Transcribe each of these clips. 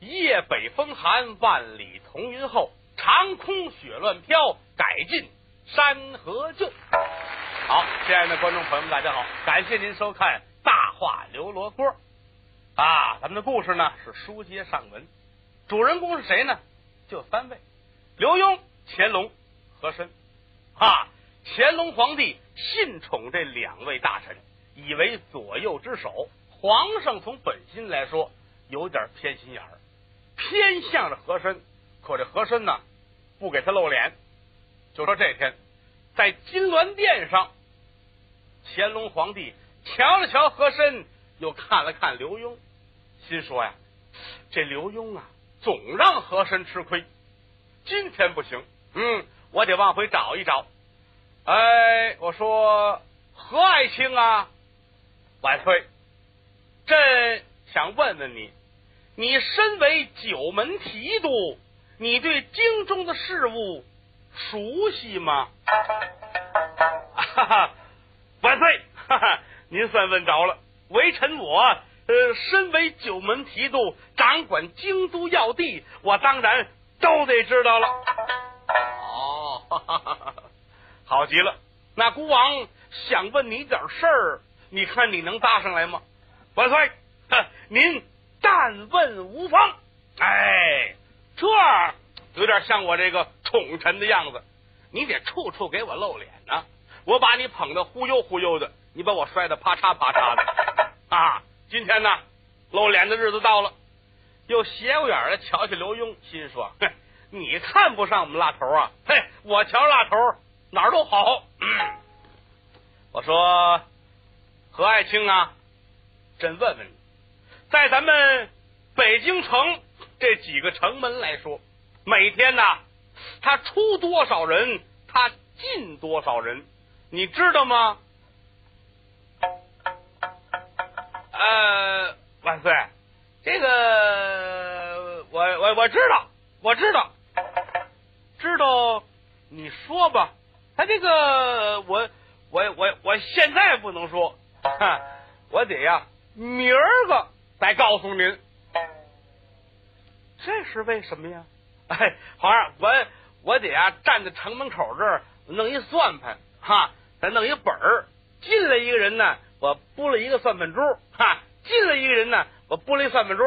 夜北风寒，万里彤云后，长空雪乱飘，改进山河旧。好，亲爱的观众朋友们，大家好，感谢您收看《大话刘罗锅》啊。咱们的故事呢是书接上文，主人公是谁呢？就三位：刘墉、乾隆、和珅。啊，乾隆皇帝信宠这两位大臣，以为左右之首。皇上从本心来说，有点偏心眼儿，偏向着和珅。可这和珅呢，不给他露脸。就说这天，在金銮殿上，乾隆皇帝瞧了瞧和珅，又看了看刘墉，心说呀，这刘墉啊，总让和珅吃亏。今天不行，嗯，我得往回找一找。哎，我说何爱卿啊，万岁。朕想问问你，你身为九门提督，你对京中的事务熟悉吗？哈哈，万岁！哈哈，您算问着了。微臣我，呃，身为九门提督，掌管京都要地，我当然都得知道了。哦，哈哈哈哈好极了。那孤王想问你点事儿，你看你能答上来吗？万岁，您但问无妨。哎，这有点像我这个宠臣的样子，你得处处给我露脸呢。我把你捧的忽悠忽悠的，你把我摔得啪嚓啪嚓的啊！今天呢，露脸的日子到了，又斜过眼来瞧瞧刘墉，心说：哼，你看不上我们蜡头啊？嘿，我瞧蜡头哪儿都好。我说何爱卿啊。朕问问你，在咱们北京城这几个城门来说，每天呢，他出多少人，他进多少人，你知道吗？呃，万岁，这个我我我知道，我知道，知道，你说吧。他这个我我我我现在不能说，我得呀。明儿个再告诉您，这是为什么呀？哎，皇上，我我得啊站在城门口这儿弄一算盘哈，再弄一本儿，进来一个人呢，我拨了一个算盘珠哈，进来一个人呢，我拨了一算盘珠，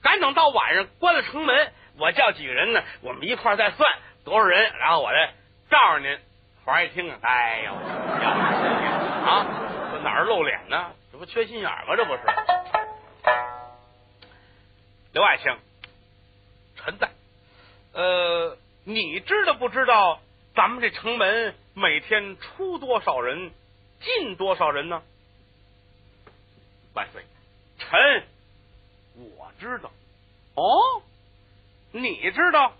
赶等到晚上关了城门，我叫几个人呢，我们一块儿再算多少人，然后我再告诉您。皇上一听啊，哎呦，啊，这哪儿露脸呢？这不缺心眼吗？这不是，刘爱卿，臣在。呃，你知道不知道咱们这城门每天出多少人，进多少人呢？万岁，臣我知道。哦，你知道？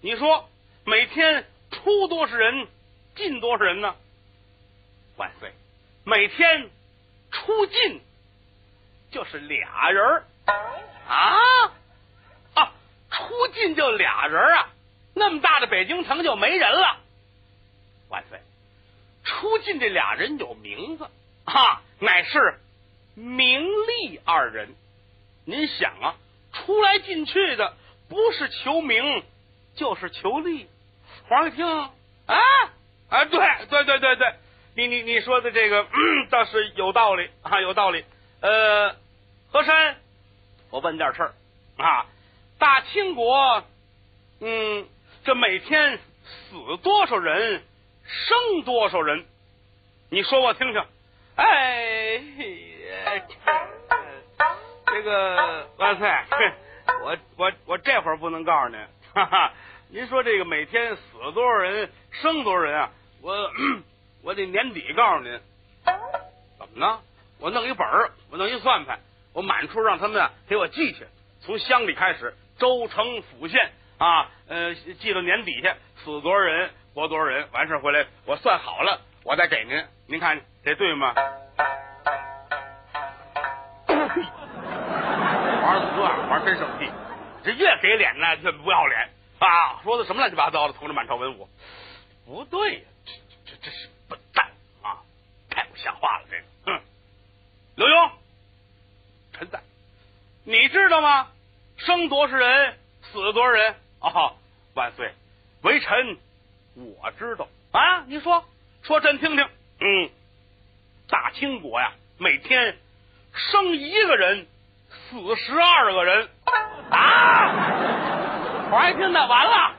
你说每天出多少人，进多少人呢？万岁，每天。出进就是俩人啊啊！出进就俩人啊！那么大的北京城就没人了。万岁！出进这俩人有名字啊，乃是名利二人。您想啊，出来进去的不是求名就是求利。皇上一听啊啊，对对对对对。你你你说的这个倒是有道理啊，有道理。呃，和珅，我问点事儿啊，大清国，嗯，这每天死多少人，生多少人？你说我听听。哎，这个万岁，我我我这会儿不能告诉您。哈哈，您说这个每天死多少人，生多少人啊？我。我得年底告诉您，怎么呢？我弄一本儿，我弄一算盘，我满处让他们给我记去，从乡里开始，州城府县啊，呃，记到年底下死多少人，活多少人，完事回来我算好了，我再给您，您看这对吗？皇上怎么这样？皇上真生气，这越给脸呢越不要脸啊！说的什么乱七八糟的，同着满朝文武，不对呀，这这这是笨蛋啊！太不。像话了，这个，哼！刘墉，臣在。你知道吗？生多少人，死多少人啊？万岁，微臣我知道啊。你说说朕听听。嗯，大清国呀，每天生一个人，死十二个人啊！我还听，那完了，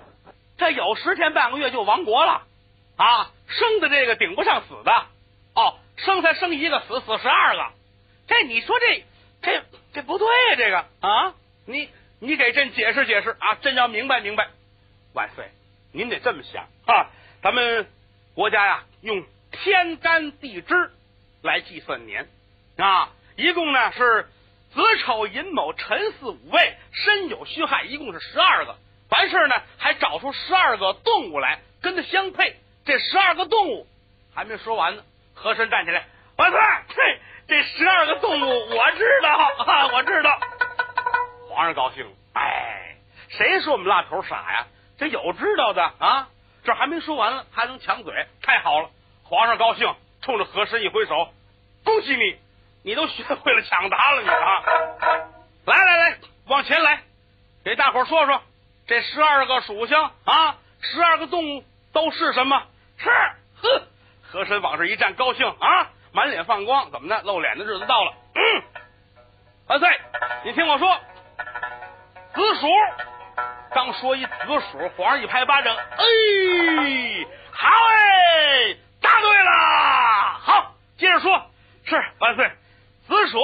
这有十天半个月就亡国了啊！生的这个顶不上死的哦，生才生一个，死死十二个，这你说这这这不对呀？这个啊，你你给朕解释解释啊！朕要明白明白。万岁，您得这么想啊！咱们国家呀，用天干地支来计算年啊，一共呢是子丑寅卯辰巳午未申酉戌亥，一共是十二个。完事呢，还找出十二个动物来跟它相配。这十二个动物还没说完呢，和珅站起来，万岁！说我们拉头傻呀？这有知道的啊！这还没说完了，还能抢嘴，太好了！皇上高兴，冲着和珅一挥手，恭喜你，你都学会了抢答了，你啊！来来来，往前来，给大伙说说这十二个属性啊，十二个动物都是什么？是，哼，和珅往这一站，高兴啊，满脸放光，怎么的？露脸的日子到了。嗯，万岁，你听我说，子鼠。刚说一紫鼠，皇上一拍巴掌，哎，好哎，答对了。好，接着说，是万岁，紫鼠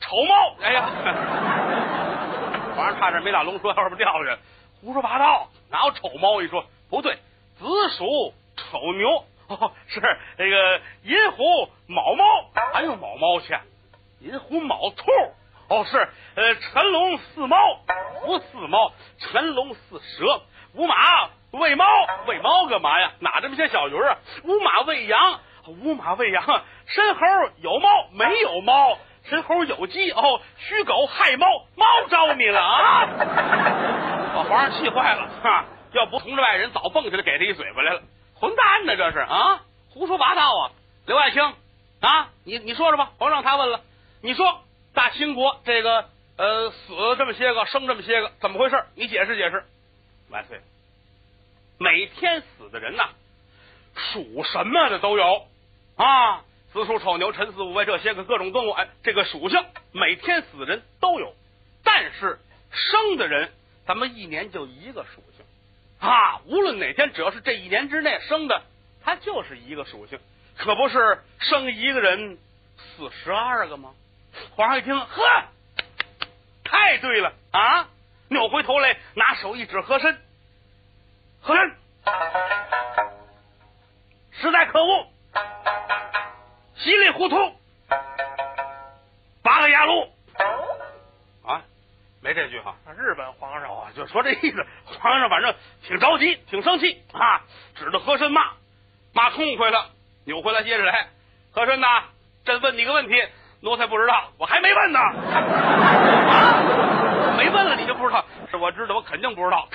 丑猫。哎呀，皇上差点没打龙说外边掉下去，胡说八道，哪有丑猫一说？不对，紫鼠丑牛，哦，是那个银虎卯猫，还有卯猫去，银虎卯兔。哦，是，呃，辰龙巳猫，不巳猫，辰龙巳蛇，午马喂猫，喂猫干嘛呀？哪这么些小鱼啊？午马喂羊，午马喂羊，申猴有猫没有猫？申猴有鸡哦，戌狗害猫，猫招你了啊！把皇上气坏了，哈！要不同着外人早蹦起来给他一嘴巴来了，混蛋呢这是啊！胡说八道啊！刘爱卿啊，你你说说吧，皇上他问了，你说。大清国这个呃死这么些个，生这么些个，怎么回事？你解释解释。万岁，每天死的人呐，属什么的都有啊，子鼠丑牛辰巳午未这些个各种动物，哎，这个属性每天死人都有，但是生的人咱们一年就一个属性啊，无论哪天，只要是这一年之内生的，它就是一个属性，可不是生一个人死十二个吗？皇上一听，呵，太对了啊！扭回头来，拿手一指和珅，和珅，实在可恶，稀里糊涂，八个牙路啊！没这句哈，日本皇上啊，就说这意思。皇上反正挺着急，挺生气啊，指着和珅骂，骂痛快了，扭回来接着来。和珅呐，朕问你个问题。奴才不知道，我还没问呢。啊，没问了你就不知道？是我知道，我肯定不知道。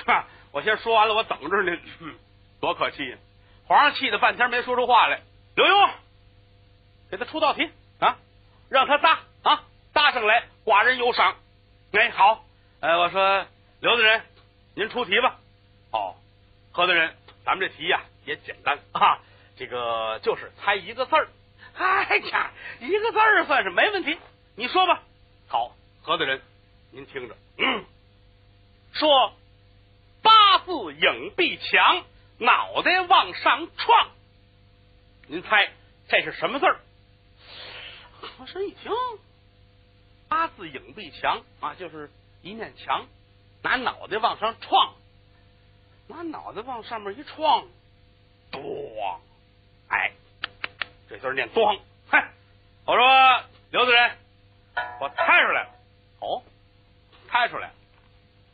我先说完了，我等着您。多可气呀！皇上气的半天没说出话来。刘墉，给他出道题啊，让他答啊，答上来寡人有赏。哎，好，哎，我说刘大人，您出题吧。哦，何大人，咱们这题呀也简单啊，这个就是猜一个字儿。哎呀，一个字儿算是没问题，你说吧。好，何大人，您听着，嗯，说八字影壁墙，脑袋往上撞，您猜这是什么字儿？和珅一听，八字影壁墙啊，就是一面墙，拿脑袋往上撞，拿脑袋往上面一撞，咣，哎。这字念“咣”，嗨！我说刘大人，我猜出来了，哦，猜出来了，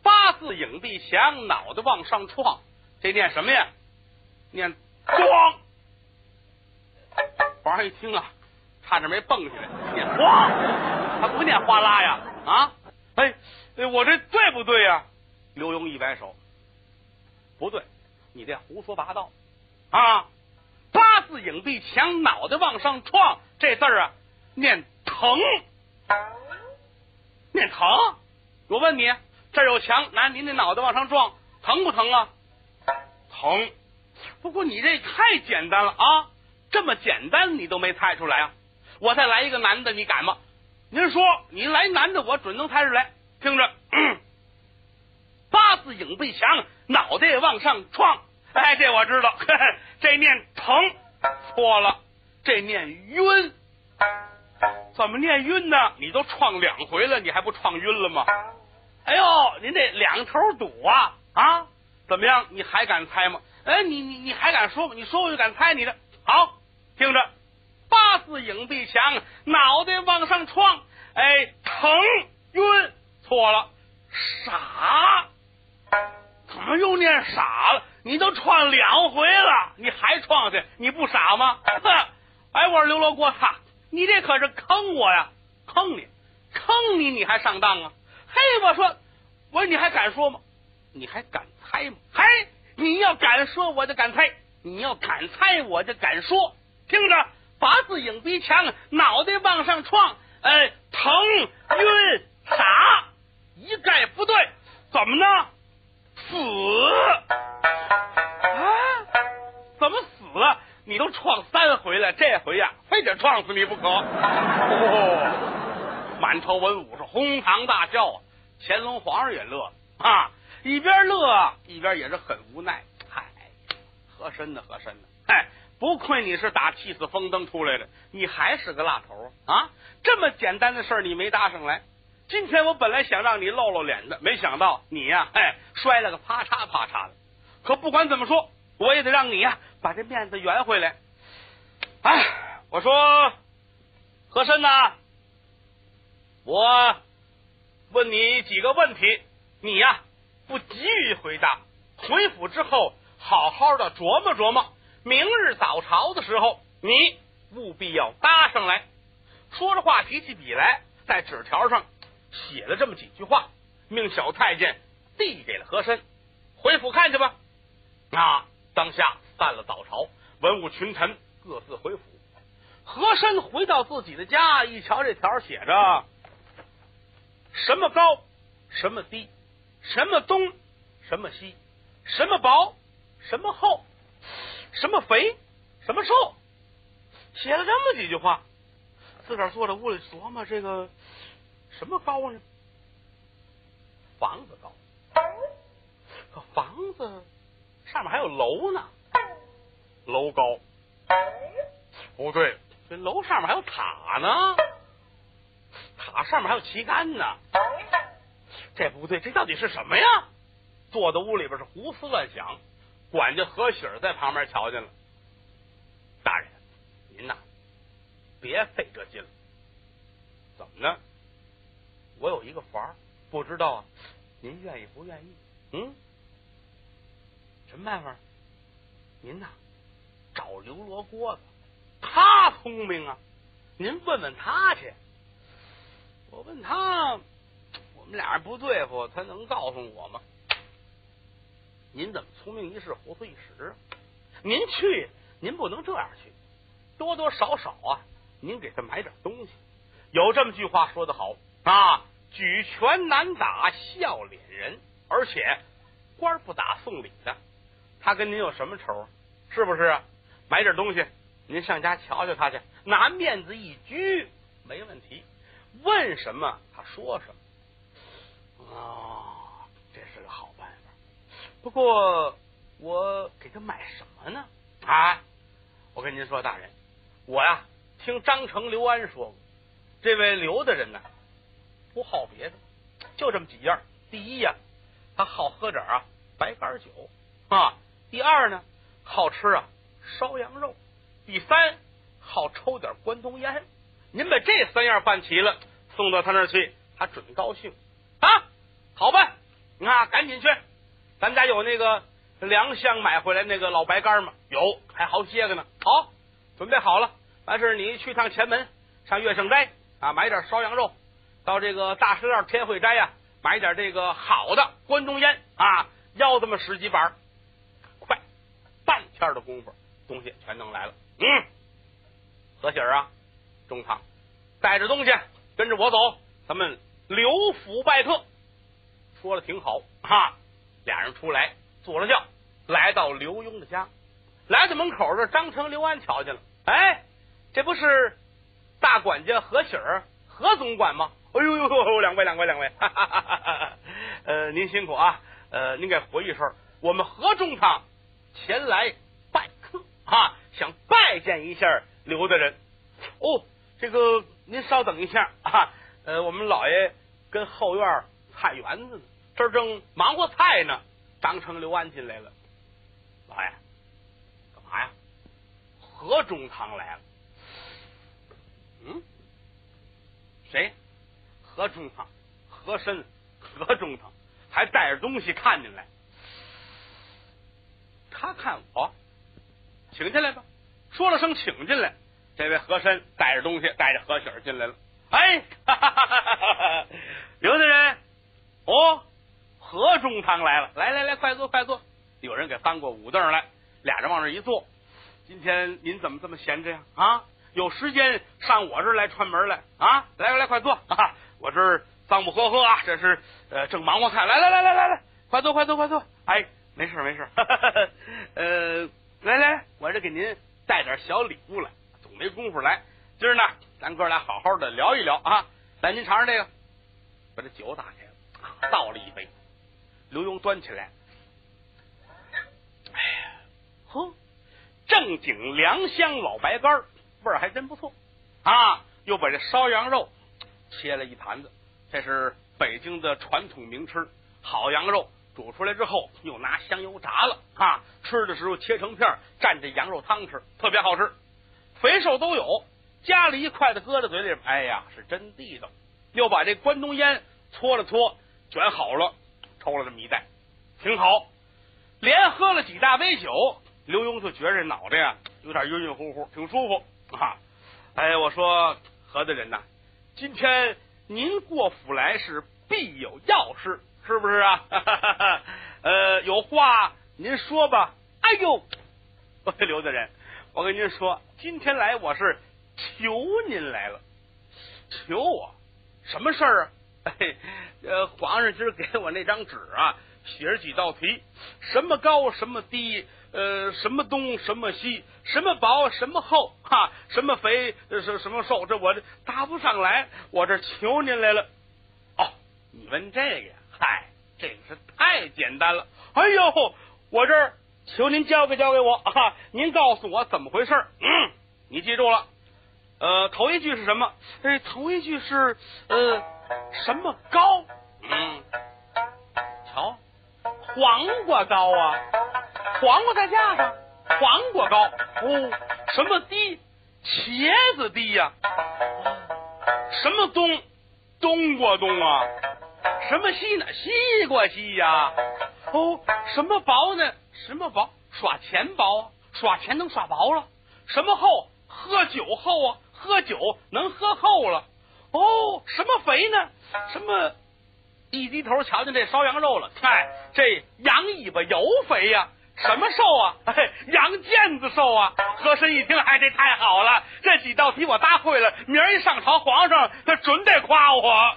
八字影壁墙，脑袋往上撞，这念什么呀？念“咣”。皇上一听啊，差点没蹦起来，念“咣”，他不念“哗啦”呀？啊？哎，我这对不对呀？刘墉一摆手，不对，你这胡说八道啊！字影壁墙，脑袋往上撞，这字儿啊，念疼，念疼。我问你，这儿有墙，拿您的脑袋往上撞，疼不疼啊？疼。不过你这太简单了啊！这么简单你都没猜出来啊！我再来一个男的，你敢吗？您说，你来男的，我准能猜出来。听着，八字影壁墙，脑袋往上撞。哎，这我知道，这念疼。错了，这念晕。怎么念晕呢？你都撞两回了，你还不撞晕了吗？哎呦，您这两头堵啊啊！怎么样？你还敢猜吗？哎，你你你还敢说吗？你说我就敢猜你的。好，听着，八字影壁墙，脑袋往上撞，哎，疼晕。错了，傻。怎么又念傻了？你都撞两回了，你还撞去？你不傻吗？哼哎，我说刘罗锅哈，你这可是坑我呀！坑你，坑你，你还上当啊？嘿，我说，我说你还敢说吗？你还敢猜吗？嘿，你要敢说，我就敢猜；你要敢猜，我就敢说。听着，八字影鼻墙，脑袋往上撞，哎，疼晕傻，一概不对。怎么呢？死你都撞三回了，这回呀，非得撞死你不可！哦，满朝文武是哄堂大笑啊，乾隆皇上也乐了啊，一边乐一边也是很无奈。嗨，和珅呢？和珅呢？嗨，不愧你是打气死风灯出来的，你还是个辣头啊！这么简单的事儿你没搭上来。今天我本来想让你露露脸的，没想到你呀，哎，摔了个啪嚓啪嚓的。可不管怎么说，我也得让你呀把这面子圆回来。哎，我说和珅呐，我问你几个问题，你呀不急于回答，回府之后好好的琢磨琢磨，明日早朝的时候，你务必要搭上来。说着话，提起笔来，在纸条上。写了这么几句话，命小太监递给了和珅，回府看去吧。啊，当下散了早朝，文武群臣各自回府。和珅回到自己的家，一瞧这条写着什么高，什么低，什么东，什么西，什么薄，什么厚，什么肥，什么瘦，写了这么几句话，自个儿坐在屋里琢磨这个。什么高呢？房子高，可房子上面还有楼呢。楼高，不对，这楼上面还有塔呢。塔上面还有旗杆呢。这不对，这到底是什么呀？坐在屋里边是胡思乱想。管家何喜儿在旁边瞧见了，大人，您呐，别费这劲了。怎么呢？我有一个法儿，不知道啊，您愿意不愿意？嗯，什么办法？您呐，找刘罗锅子，他聪明啊，您问问他去。我问他，我们俩人不对付，他能告诉我吗？您怎么聪明一世，糊涂一时啊？您去，您不能这样去，多多少少啊，您给他买点东西。有这么句话说的好啊。举拳难打笑脸人，而且官不打送礼的，他跟您有什么仇？是不是？买点东西，您上家瞧瞧他去，拿面子一拘，没问题。问什么他说什么。啊，这是个好办法。不过我给他买什么呢？啊，我跟您说，大人，我呀听张成刘安说过，这位刘大人呢。不好别的，就这么几样。第一呀，他好喝点啊白干酒啊。第二呢，好吃啊烧羊肉。第三，好抽点关东烟。您把这三样办齐了，送到他那儿去，他准高兴啊。好办，啊，赶紧去。咱家有那个粮箱买回来那个老白干吗？有，还好些个呢。好，准备好了。完事你去趟前门，上月盛斋啊，买点烧羊肉。到这个大石料天惠斋呀，买点这个好的关东烟啊，要这么十几板，快，半天的功夫，东西全弄来了。嗯，何喜儿啊，中堂，带着东西跟着我走，咱们刘府拜客。说的挺好哈。俩人出来坐了轿，来到刘墉的家，来到门口这张成、刘安瞧见了，哎，这不是大管家何喜儿、何总管吗？哎呦呦呦，两位两位两位，哈哈哈哈呃，您辛苦啊，呃，您给回一声，我们何中堂前来啊，想拜见一下刘大人。哦，这个您稍等一下啊，呃，我们老爷跟后院菜园子呢，这正忙活菜呢。张成、刘安进来了，老爷，干嘛呀？何中堂来了。嗯，谁？何中堂？和珅？何中堂？还带着东西看进来？他看我，请进来吧。说了声请进来，这位和珅带着东西，带着何喜儿进来了。哎，刘大人，哦。何中堂来了，来来来，快坐快坐。有人给搬过五凳来，俩人往这一坐。今天您怎么这么闲着呀？啊，有时间上我这儿来串门来啊？来来来，快坐啊！我这儿脏不呵呵啊，这是呃正忙活菜。来来来来来来，快坐快坐快坐。哎，没事没事。呃，来来，我这给您带点小礼物来，总没工夫来。今儿呢，咱哥俩好好的聊一聊啊。来，您尝尝这个，把这酒打开，倒了一杯。刘墉端起来，哎呀，呵，正经良乡老白干味儿还真不错啊！又把这烧羊肉切了一盘子，这是北京的传统名吃。好羊肉煮出来之后，又拿香油炸了啊！吃的时候切成片，蘸着羊肉汤吃，特别好吃。肥瘦都有，夹了一筷子搁在嘴里，哎呀，是真地道。又把这关东烟搓了搓，卷好了。抽了这么一袋，挺好。连喝了几大杯酒，刘墉就觉着脑袋呀有点晕晕乎乎，挺舒服啊。哎，我说何大人呐，今天您过府来是必有要事，是不是啊？呃，有话您说吧。哎呦，刘大人，我跟您说，今天来我是求您来了，求我什么事儿啊？呃，皇上今儿给我那张纸啊，写着几道题，什么高什么低，呃，什么东什么西，什么薄什么厚，哈，什么肥什什么瘦，这我这答不上来，我这求您来了。哦，你问这个呀？嗨，这个是太简单了。哎呦，我这儿求您教给教给我啊！您告诉我怎么回事？嗯，你记住了。呃，头一句是什么？哎，头一句是呃。什么高？嗯，瞧，黄瓜高啊，黄瓜在架上，黄瓜高。哦，什么低？茄子低呀。什么冬？冬瓜冬啊。什么西呢？西瓜西呀。哦，什么薄呢？什么薄？耍钱薄啊，耍钱能耍薄了。什么厚？喝酒厚啊，喝酒能喝厚了。哦，什么肥呢？什么？一低头瞧见这烧羊肉了，嗨，这羊尾巴油肥呀！什么瘦啊？嘿羊腱子瘦啊！和珅一听，哎，这太好了！这几道题我答会了，明儿一上朝，皇上他准得夸我。